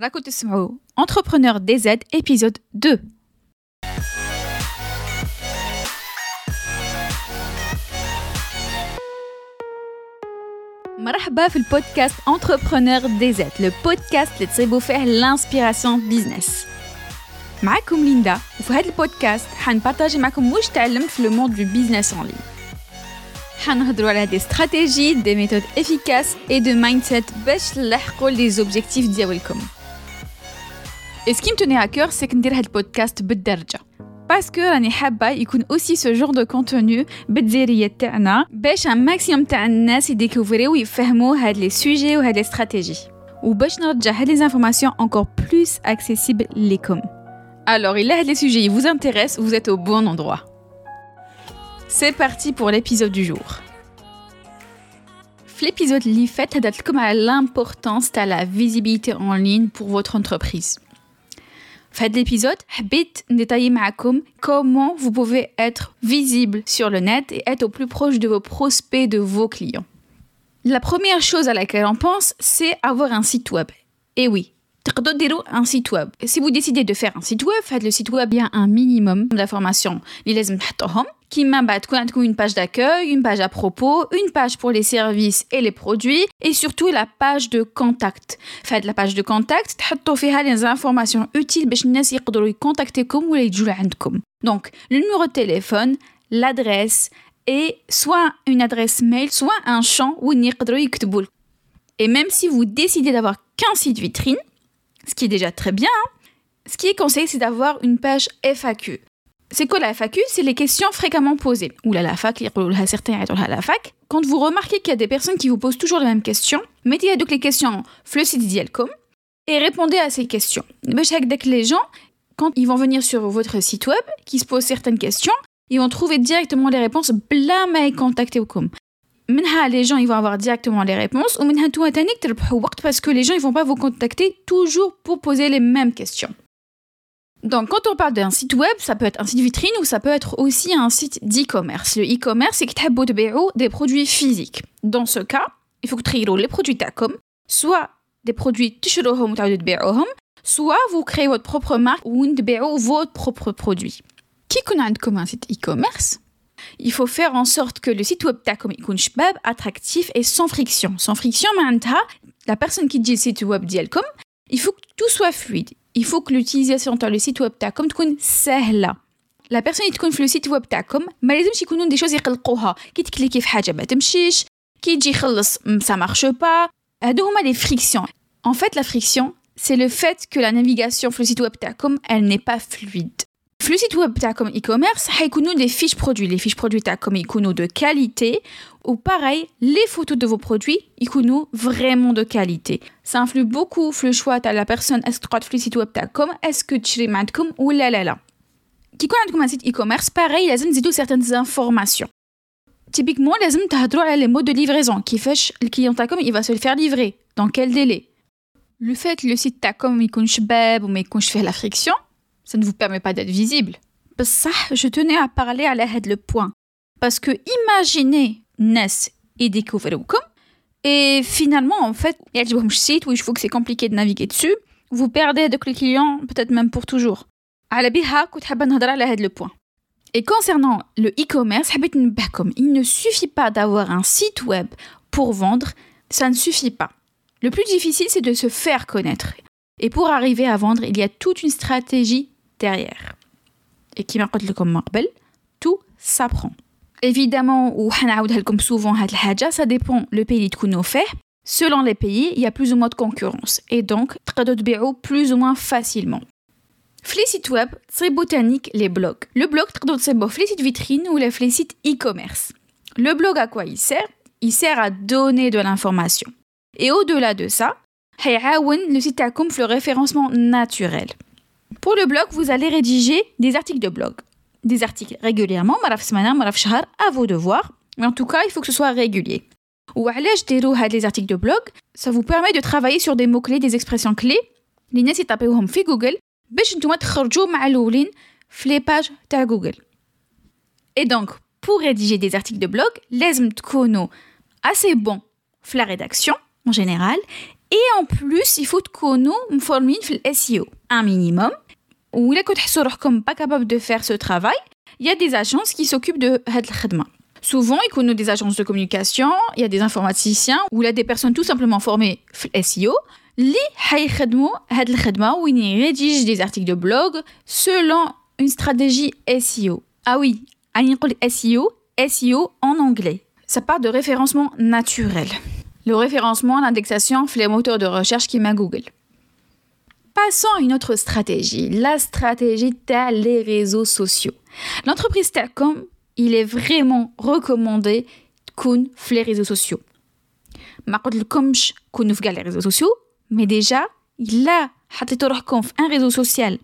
راكو تسمعوا Entrepreneur DZ épisode 2 مرحبا في البودكاست Entrepreneur DZ le podcast اللي تصيبوا فيه l'inspiration business معكم ليندا وفي هذا البودكاست حنبارطاجي معكم واش تعلمت في لو موند دو بيزنس اون لين حنهضروا على دي استراتيجي دي ميثود افيكاس اي دو مايند سيت باش تلحقوا لي زوبجيكتيف ديالكم Et ce qui me tenait à cœur, c'est que ندير هاد البودكاست بالدرجة باسكو راني حابة يكون اوسي سو جور دو كونتوني بالدزيرية تاعنا باش ان ماكسيموم تاع الناس يديكوفريو ويفهموا هاد لي سوجي وهاد لي استراتيجي وباش نرجع هاد لي انفورماسيون encore plus accessible ليكم Alors, il a les sujets vous intéressent, vous êtes au bon endroit. C'est parti pour l'épisode du jour. L'épisode li fait comme à l'importance de la visibilité en ligne pour votre entreprise. Fait l'épisode, habite détailler معكم comment vous pouvez être visible sur le net et être au plus proche de vos prospects, de vos clients. La première chose à laquelle on pense, c'est avoir un site web. Et oui, تقدروا ديروا un site web. Si vous décidez de faire un site web, faites le site web, il y a un minimum d'informations اللي لازم تحطوهم كيما بعد تكون عندكم une page d'accueil, une page à propos, une page pour les services et les produits et surtout la page de contact. Faites la page de contact تحطوا فيها les informations utiles باش الناس يقدروا يكونتاكتيكم ولا يجوا لعندكم. Donc, le numéro de téléphone, l'adresse et soit une adresse mail, soit un champ où يقدروا يكتبوا. Et même si vous décidez d'avoir qu'un site vitrine, ce qui est déjà très bien. Hein. Ce qui est conseillé, c'est d'avoir une page FAQ. C'est quoi la FAQ C'est les questions fréquemment posées. Ou la fac, certains la fac. Quand vous remarquez qu'il y a des personnes qui vous posent toujours les mêmes questions, mettez donc les questions le site d'Ielcom et répondez à ces questions. Dès que les gens, quand ils vont venir sur votre site web, qui se posent certaines questions, ils vont trouver directement les réponses blâme et contacter au com les gens ils vont avoir directement les réponses ou parce que les gens ils vont pas vous contacter toujours pour poser les mêmes questions. Donc quand on parle d'un site web, ça peut être un site vitrine ou ça peut être aussi un site d'e-commerce. Le e-commerce c'est que tu des produits physiques. Dans ce cas, il faut que tu les produits tacom, soit des produits soit vous créez votre propre marque ou votre propre produit. Qui connaît comme un site e-commerce? il faut faire en sorte que le site web تاعكم يكون شباب attractif et sans friction sans friction معناتها la personne qui dit le site web ديالكم il faut que tout soit fluide il faut que l'utilisation تاع le site web تاعكم تكون سهله la personne اللي تكون في le site web تاعكم ما لازمش يكونوا دي شوز يقلقوها كي تكليكي في حاجه ما تمشيش كي يجي يخلص ça marche pas هادو هما les frictions en fait la friction c'est le fait que la navigation sur le site web تاعكم elle n'est pas fluide le site web comme e-commerce حيكونوا des fiches produits les fiches produits comme يكونوا de qualité ou pareil les photos de vos produits يكونوا vraiment de qualité ça influe beaucoup le choix de la personne est-ce que تقعد في site web تاعكم est-ce que تشري معندكم ولا لا لا كي يكون عندكم un site e-commerce pareil لازم تزيدوا certaines informations typiquement لازم تهضروا على les modes de livraison كيفاش الكليون تاعكم il va se le faire livrer dans quel délai le fait que le site تاعكم يكون شباب وما يكونش فيه la friction ça ne vous permet pas d'être visible. Ça, je tenais à parler à l'aide le point. Parce que imaginez Ness et découvrir et finalement, en fait, il y a des sites où il faut que c'est compliqué de naviguer dessus. Vous perdez de les clients, peut-être même pour toujours. le point. Et concernant le e-commerce, il ne suffit pas d'avoir un site web pour vendre, ça ne suffit pas. Le plus difficile, c'est de se faire connaître. Et pour arriver à vendre, il y a toute une stratégie derrière. Et qui m'a dit comme tout s'apprend. Évidemment, ou comme souvent, ça dépend le pays qu'on fait. Selon les pays, il y a plus ou moins de concurrence et donc BO plus ou moins facilement. Fli site web, c'est botanique les blogs. Le blog c'est beau site vitrine ou les site e-commerce. Le blog à quoi il sert? Il sert à donner de l'information. Et au-delà de ça, le site a le référencement naturel. Pour le blog, vous allez rédiger des articles de blog. Des articles régulièrement, à vos devoirs. Mais en tout cas, il faut que ce soit régulier. Ou les articles de blog, ça vous permet de travailler sur des mots-clés, des expressions clés. Les gens tapent في Google باش نتوما تخرجوا مع الاولين في les pages de Google. Et donc, pour rédiger des articles de blog, لازم تكونوا assez bon في la rédaction en général et en plus il faut تكونوا مفورمين في SEO un minimum ou là كنتحسوا روحكم pas capable de faire ce travail il y a des agences qui s'occupent de هاد الخدمه Souvent, il connaît des agences de communication, il y a des informaticiens ou il y a des personnes tout simplement formées SEO qui حيخدموا هاد الخدمه وين rédigent des articles de blog selon une stratégie SEO. Ah oui, on نقول SEO, SEO en anglais. Ça part de référencement naturel. Le référencement, l'indexation, les moteurs de recherche qui met Google. Passons à une autre stratégie, la stratégie des réseaux sociaux. L'entreprise Telcom, il est vraiment recommandé qu'on les réseaux sociaux. ما قلتلكمش كونوا في les réseaux sociaux mais déjà là حطيتوا روحكم un réseau social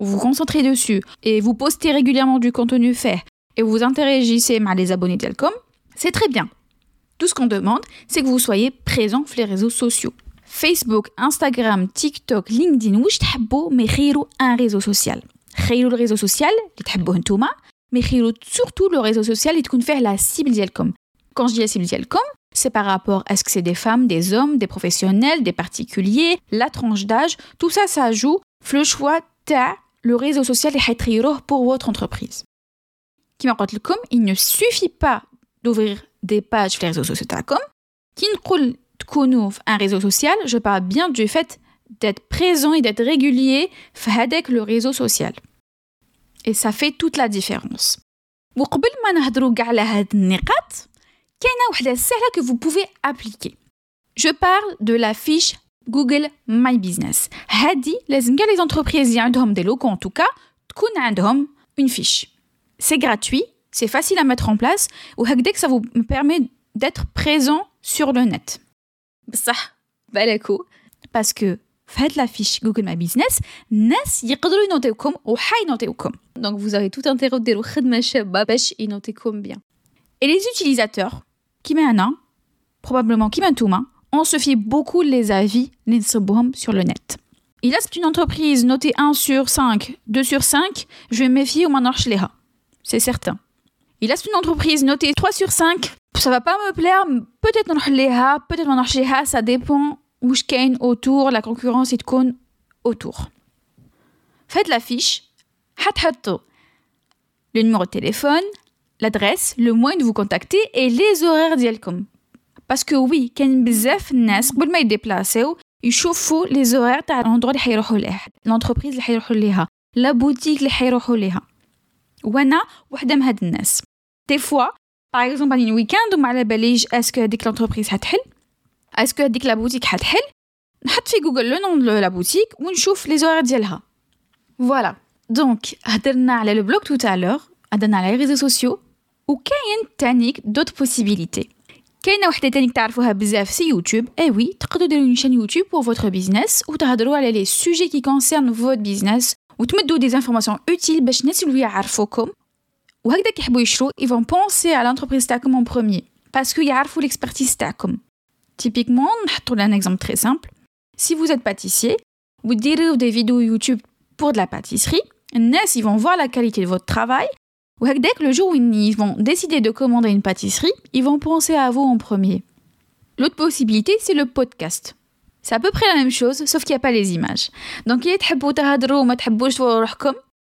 où vous concentrez dessus et vous postez régulièrement du contenu fait et vous interagissez avec les abonnés Telcom c'est très bien tout ce qu'on demande c'est que vous soyez présent sur les réseaux sociaux Facebook, Instagram, TikTok, LinkedIn واش تحبوا mais خيروا un réseau social خيروا le réseau social اللي تحبوه نتوما mais surtout le réseau social est qu'on fait la cible d'Yelcom. Quand je dis la cible d'Yelcom, c'est par rapport à ce que c'est des femmes, des hommes, des professionnels, des particuliers, la tranche d'âge, tout ça, ça joue le choix de le réseau social est pour votre entreprise. Qui comme il ne suffit pas d'ouvrir des pages sur les réseaux sociaux comme qui ne un réseau social, je parle bien du fait d'être présent et d'être régulier avec le réseau social. Et ça fait toute la différence. وقبل ما نهضروا كاع على هاد النقاط كاينه وحده سهله que vous pouvez appliquer. Je parle de la fiche Google My Business. هادي لازم كاع les entreprises اللي عندهم des locaux en tout cas تكون عندهم une fiche. C'est gratuit, c'est facile à mettre en place وهكذاك ça vous permet d'être présent sur le net. بصح بالكو parce que faites la fiche Google My Business الناس يقدروا ينوتيوكم وحينوتيوكم donc vous avez tout intérêt de خدمه شابه باش ينوتيكم bien et les utilisateurs qui maintenant probablement qui maintenant on se fie beaucoup les avis sur le net il a une entreprise notée 1 sur 5 2 sur 5 je vais me méfier au manarchleha c'est certain il a une entreprise notée 3 sur 5 ça va pas me plaire peut-être peut-être manarchleha ça dépend واش كاين autour la concurrence تكون autour faites la fiche حتحطوا le numéro de téléphone l'adresse le moyen de vous contacter et les horaires ديالكم parce que oui كاين بزاف الناس قبل ما يديبلاسيو يشوفوا les horaires تاع l'endroit اللي حيروحوا ليه l'entreprise اللي حيروحوا ليها لا بوتيك اللي حيروحوا ليها وانا وحده من هاد الناس دي فوا باغ اكزومبل ان ويكاند وما على باليش اسكو هذيك لونتربريز حتحل est-ce que dit la boutique حتحل نحط في جوجل le nom de la boutique ونشوف les horaires ديالها voilà donc هضرنا على le blog tout à l'heure هضرنا على les réseaux sociaux وكاين تانيك d'autres possibilités كاينه وحده تانيك تعرفوها بزاف سي يوتيوب اي وي تقدروا ديروا une chaîne YouTube pour votre business وتهضروا على les sujets qui concernent votre business وتمدوا des informations utiles باش الناس اللي يعرفوكم وهكذا كيحبوا يشرو ils vont penser à l'entreprise تاعكم en premier parce que يعرفوا l'expertise تاعكم Typiquement, je un exemple très simple. Si vous êtes pâtissier, vous direz des vidéos YouTube pour de la pâtisserie, ils vont voir la qualité de votre travail. Ou dès que le jour où ils vont décider de commander une pâtisserie, ils vont penser à vous en premier. L'autre possibilité, c'est le podcast. C'est à peu près la même chose, sauf qu'il n'y a pas les images. Donc,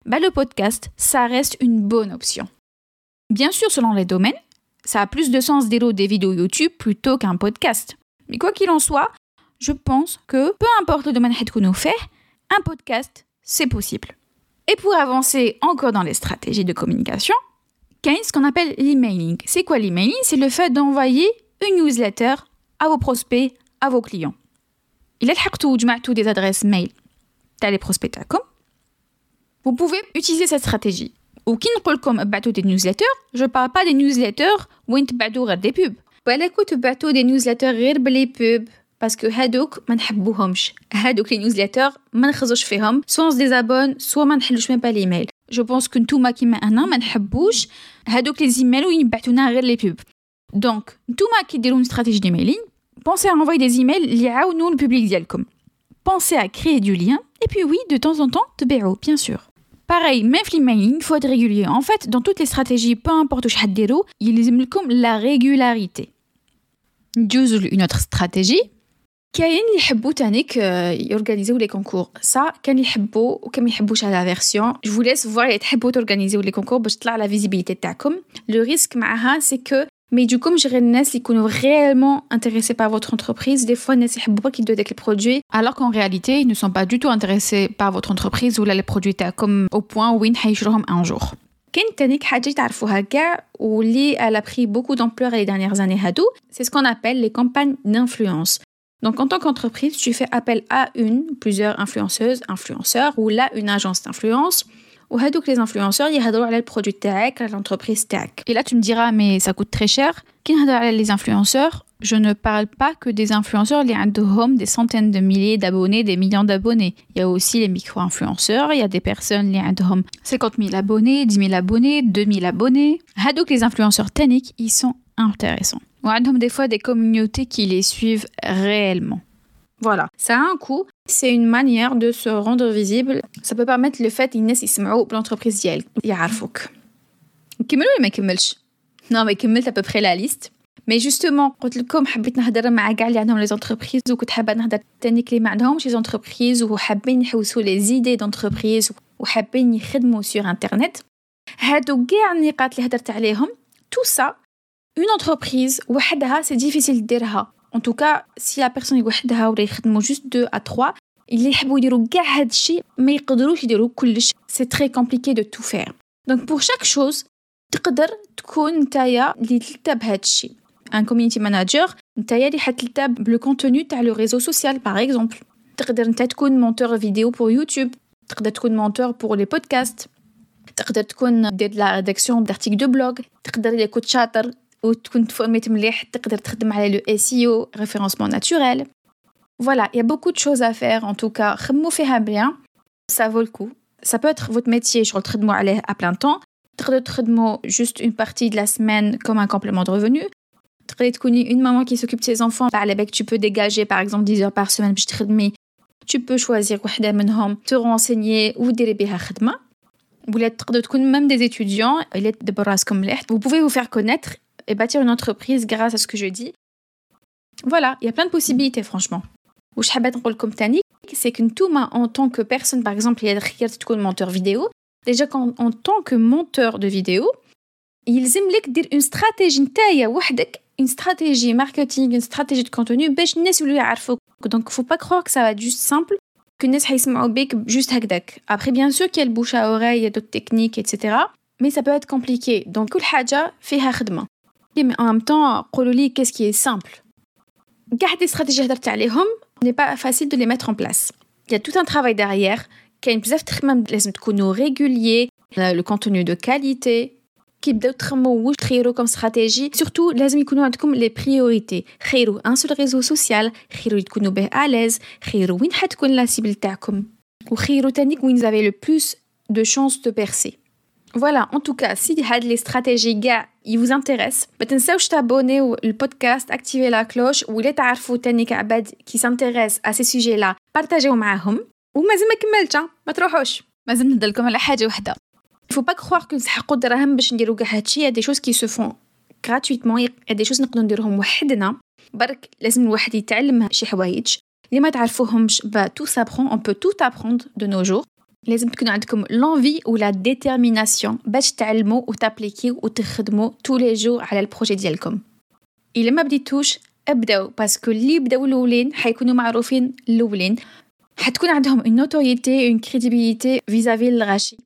bah, le podcast, ça reste une bonne option. Bien sûr, selon les domaines, ça a plus de sens d'élo des vidéos YouTube plutôt qu'un podcast. Mais quoi qu'il en soit, je pense que peu importe le domaine que nous fait, un podcast, c'est possible. Et pour avancer encore dans les stratégies de communication, il y a ce qu'on appelle l'emailing? C'est quoi l'emailing? C'est le fait d'envoyer une newsletter à vos prospects, à vos clients. Il tous des adresses mail les prospects Vous pouvez utiliser cette stratégie. Ou qui نقول لكم ابعتوا des newsletters je parle pas des newsletters وين تبعتوا غير des pubs بالكو تبعتوا des newsletters غير بلي pubs باسكو هادوك ما نحبوهمش هادوك لي نيوزليتر ما نخرجوش فيهم سوا دي زابون سوا ما نحلوش ميم با ليميل جو بونس كو نتوما كيما انا ما نحبوش هادوك لي زيميل وين يبعتونا غير لي بوب دونك نتوما كي ديروا استراتيجي دي ميلين pensez à envoyer des emails اللي يعاونوا البوبليك ديالكم pensez à créer du lien et puis oui de temps en temps تبيعوا bien sûr Pareil, même l'emailing, il faut être régulier. En fait, dans toutes les stratégies, peu importe où il y a la régularité. Une autre stratégie كاين اللي يحبوا تانيك يورغانيزيو لي كونكور سا كان يحبوا وكان ما يحبوش على فيرسيون جو vous laisse voir تحبوا تورغانيزيو لي كونكور باش تطلع لا فيزيبيليتي تاعكم لو ريسك معاها سي كو ما يجوكمش غير الناس اللي يكونوا réellement intéressés par votre entreprise des fois الناس يحبوا برك يدوا داك البرودوي alors qu'en réalité ils ne sont pas du tout intéressés par votre entreprise ولا les produits تاعكم au point وين حيشروهم un jour كاين تانيك حاجه تعرفوها كاع واللي elle a pris beaucoup d'ampleur les dernières années هادو c'est ce qu'on appelle les campagnes d'influence donc, en tant qu'entreprise, tu fais appel à une, plusieurs influenceuses, influenceurs, ou là, une agence d'influence. Ou que les influenceurs, ils adorent le produit tech, l'entreprise tech. Et là, tu me diras, mais ça coûte très cher. Qui les influenceurs? Je ne parle pas que des influenceurs, il y a des centaines de milliers d'abonnés, des millions d'abonnés. Il y a aussi les micro-influenceurs, il y a des personnes, qui ont 50 000 abonnés, 10 000 abonnés, 2 000 abonnés. que les influenceurs techniques, ils sont intéressants ont des fois des communautés qui les suivent réellement. Voilà, ça a un coût C'est une manière de se rendre visible. Ça peut permettre le fait qu'ils يسمعوا l'entreprise ديالك يعرفوك. نكملوا ولا ما نكملش؟ Non, mais كملت à peu près la liste. Mais justement, قلت لكم حبيت نهضر مع كاع اللي عندهم لي زونتربريز وكنت حابه نهضر تانيك اللي ما عندهمش لي زونتربريز وحابين يحوسوا لي زيدي دونتربريز وحابين يخدموا سور انترنت هادو كاع النقاط اللي هدرت عليهم تو سا une entreprise c'est difficile de dire en tout cas si la personne est وحدها ولا يخدموا juste 2 à 3 اللي يحبوا يديروا كاع هاد الشيء ما يقدروش يديروا كلش c'est très compliqué de tout faire donc pour chaque chose تقدر تكون نتايا اللي تلتا بهاد الشيء un community manager نتايا اللي حتلتا بلو كونتوني تاع لو ريزو سوسيال باغ اكزومبل تقدر نتا تكون مونتور فيديو بور يوتيوب تقدر تكون مونتور بور لي بودكاست تقدر تكون دير لا ريداكسيون دارتيكل دو بلوغ تقدر الا كنت شاطر وتكون تفورميت مليح تقدر تخدم على لو SEO référencement naturel voilà il y a beaucoup de choses à faire en tout cas خمو فيها بيان ça vaut le coup ça peut être votre métier شغل تخدموا عليه à plein temps تقدروا تخدموا juste une partie de la semaine comme un complément de revenu تقدري تكوني une maman qui s'occupe de ses enfants على بالك tu peux dégager par exemple 10 heures par semaine باش تخدمي tu peux choisir وحده منهم te renseigner وديري بها خدمه ولا تقدروا تكون même des étudiants اللي تدبروا راسكم مليح vous pouvez vous faire connaître et bâtir une entreprise grâce à ce que je dis. Voilà, il y a plein de possibilités, franchement. Ou je comme c'est que tout en tant que personne, par exemple, il y a de monteur vidéo. Déjà, en tant que monteur de vidéo, ils aiment dire une stratégie une stratégie marketing, une stratégie de contenu, donc il faut pas croire que ça va être juste simple, que les gens juste Après, bien sûr qu'il y a le bouche à oreille, il y a d'autres techniques, etc. Mais ça peut être compliqué. Donc, كل حاجة فيها خدمة mais en même temps قولوا qu'est-ce qui est simple Garder des stratégies هضرت عليهم n'est pas facile de les mettre en place il y a tout un travail derrière كاين بزاف تخمم لازم تكونوا régulier le contenu de qualité كيبداو تخمموا واش تخيروا comme stratégie surtout لازم يكونوا عندكم les priorités خيروا un seul réseau social خيروا تكونوا به à l'aise خيروا وين حتكون la cible تاعكم وخيروا تانيك وين vous avez le plus de chances de percer voilà, en tout cas, si les stratégies gars, ils vous intéressent, pas t'abonner au podcast, activer la cloche ou les تعرفوا تاني كعباد qui s'intéressent à ces sujets-là, partagez معاهم ومازال ما كملتش ما تروحوش مازال نهضر على حاجه وحده il faut pas croire que نسحقوا الدراهم باش نديروا كاع هادشي يا دي شوز كي سو فون gratuitement يا دي شوز نقدروا نديروهم وحدنا برك لازم الواحد يتعلم شي حوايج اللي ما تعرفوهمش با تو سابخون اون بو تو ابروند دو نو جور لازم تكون عندكم l'envie ou la détermination باش تعلموا وتابليكيو وتخدموا tous les jours على البروجي ديالكم الا ما بديتوش ابداو باسكو اللي بداو الاولين حيكونوا معروفين الاولين حتكون عندهم une notoriété une crédibilité vis-à-vis الغاشي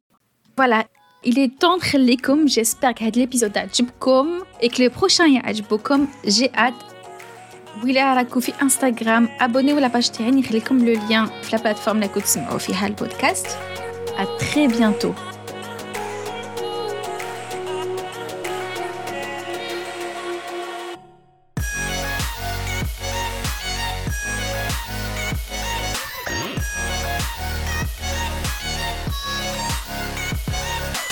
voilà il est temps نخليكم j'espère que هاد l'épisode عجبكم et que le prochain يعجبكم j'ai hâte ولا راكو في انستغرام ابونيو لاباج تاعي نخليكم لو لين في لا بلاتفورم اللي كنت تسمعوا فيها البودكاست ا تري بيانتو